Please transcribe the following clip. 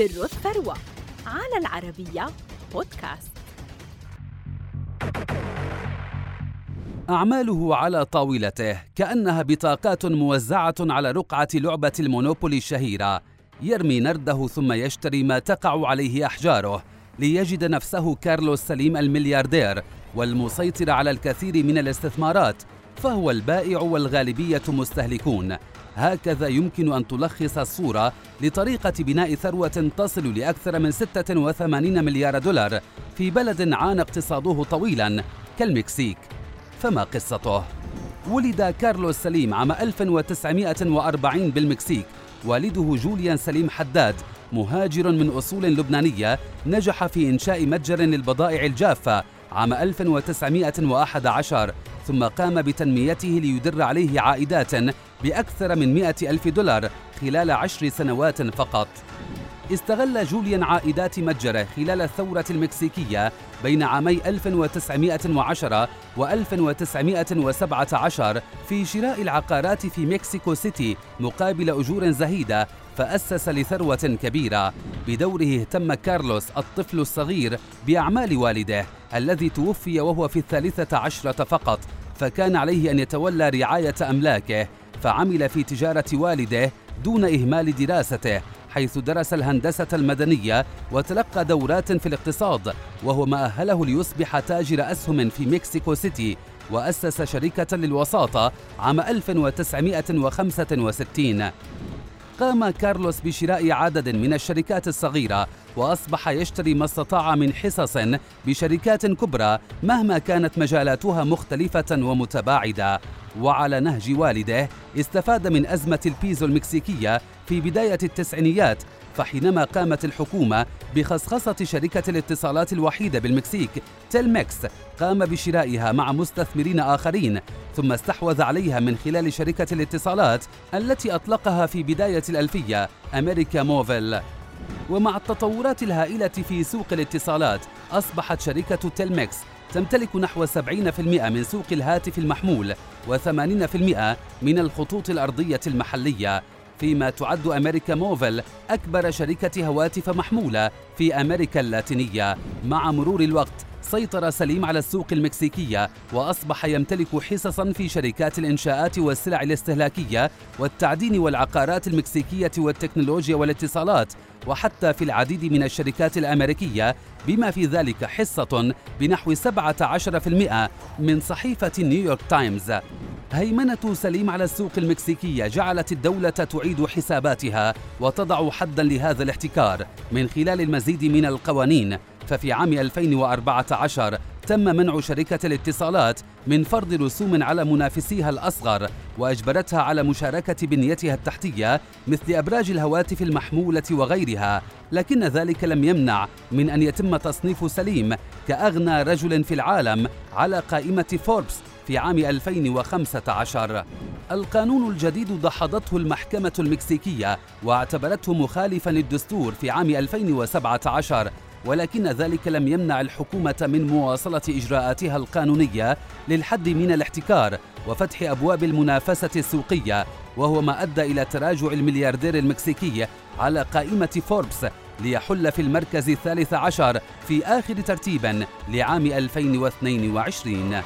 سر الثروة على العربية بودكاست. أعماله على طاولته كأنها بطاقات موزعة على رقعة لعبة المونوبولي الشهيرة. يرمي نرده ثم يشتري ما تقع عليه أحجاره ليجد نفسه كارلوس سليم الملياردير والمسيطر على الكثير من الاستثمارات. فهو البائع والغالبية مستهلكون. هكذا يمكن أن تلخص الصورة لطريقة بناء ثروة تصل لأكثر من 86 مليار دولار في بلد عانى اقتصاده طويلا كالمكسيك. فما قصته؟ ولد كارلوس سليم عام 1940 بالمكسيك. والده جوليان سليم حداد مهاجر من أصول لبنانية نجح في إنشاء متجر للبضائع الجافة عام 1911 ثم قام بتنميته ليدر عليه عائدات بأكثر من 100 ألف دولار خلال عشر سنوات فقط. استغل جوليان عائدات متجره خلال الثورة المكسيكية بين عامي 1910 و 1917 في شراء العقارات في مكسيكو سيتي مقابل أجور زهيدة فأسس لثروة كبيرة. بدوره اهتم كارلوس الطفل الصغير بأعمال والده الذي توفي وهو في الثالثة عشرة فقط. فكان عليه أن يتولى رعاية أملاكه فعمل في تجارة والده دون إهمال دراسته حيث درس الهندسة المدنية وتلقى دورات في الاقتصاد وهو ما أهله ليصبح تاجر أسهم في مكسيكو سيتي وأسس شركة للوساطة عام 1965 قام كارلوس بشراء عدد من الشركات الصغيرة وأصبح يشتري ما استطاع من حصص بشركات كبرى مهما كانت مجالاتها مختلفة ومتباعدة. وعلى نهج والده استفاد من أزمة البيزو المكسيكية في بداية التسعينيات فحينما قامت الحكومة بخصخصة شركة الاتصالات الوحيدة بالمكسيك تيلمكس قام بشرائها مع مستثمرين آخرين ثم استحوذ عليها من خلال شركة الاتصالات التي أطلقها في بداية الألفية أمريكا موفيل ومع التطورات الهائلة في سوق الاتصالات أصبحت شركة تيلمكس تمتلك نحو 70% من سوق الهاتف المحمول و80% من الخطوط الأرضية المحلية. فيما تعد أمريكا موفل أكبر شركة هواتف محمولة في أمريكا اللاتينية. مع مرور الوقت سيطر سليم على السوق المكسيكية وأصبح يمتلك حصصا في شركات الإنشاءات والسلع الاستهلاكية والتعدين والعقارات المكسيكية والتكنولوجيا والاتصالات وحتى في العديد من الشركات الأمريكية بما في ذلك حصة بنحو 17% من صحيفة نيويورك تايمز. هيمنة سليم على السوق المكسيكية جعلت الدولة تعيد حساباتها وتضع حدا لهذا الاحتكار. من خلال المزيد من القوانين ففي عام 2014 تم منع شركة الاتصالات من فرض رسوم على منافسيها الأصغر وأجبرتها على مشاركة بنيتها التحتية مثل أبراج الهواتف المحمولة وغيرها. لكن ذلك لم يمنع من أن يتم تصنيف سليم كأغنى رجل في العالم على قائمة فوربس في عام 2015 القانون الجديد دحضته المحكمة المكسيكية واعتبرته مخالفا للدستور في عام 2017 ولكن ذلك لم يمنع الحكومة من مواصلة إجراءاتها القانونية للحد من الاحتكار وفتح أبواب المنافسة السوقية وهو ما أدى إلى تراجع الملياردير المكسيكي على قائمة فوربس ليحل في المركز الثالث عشر في آخر ترتيب لعام 2022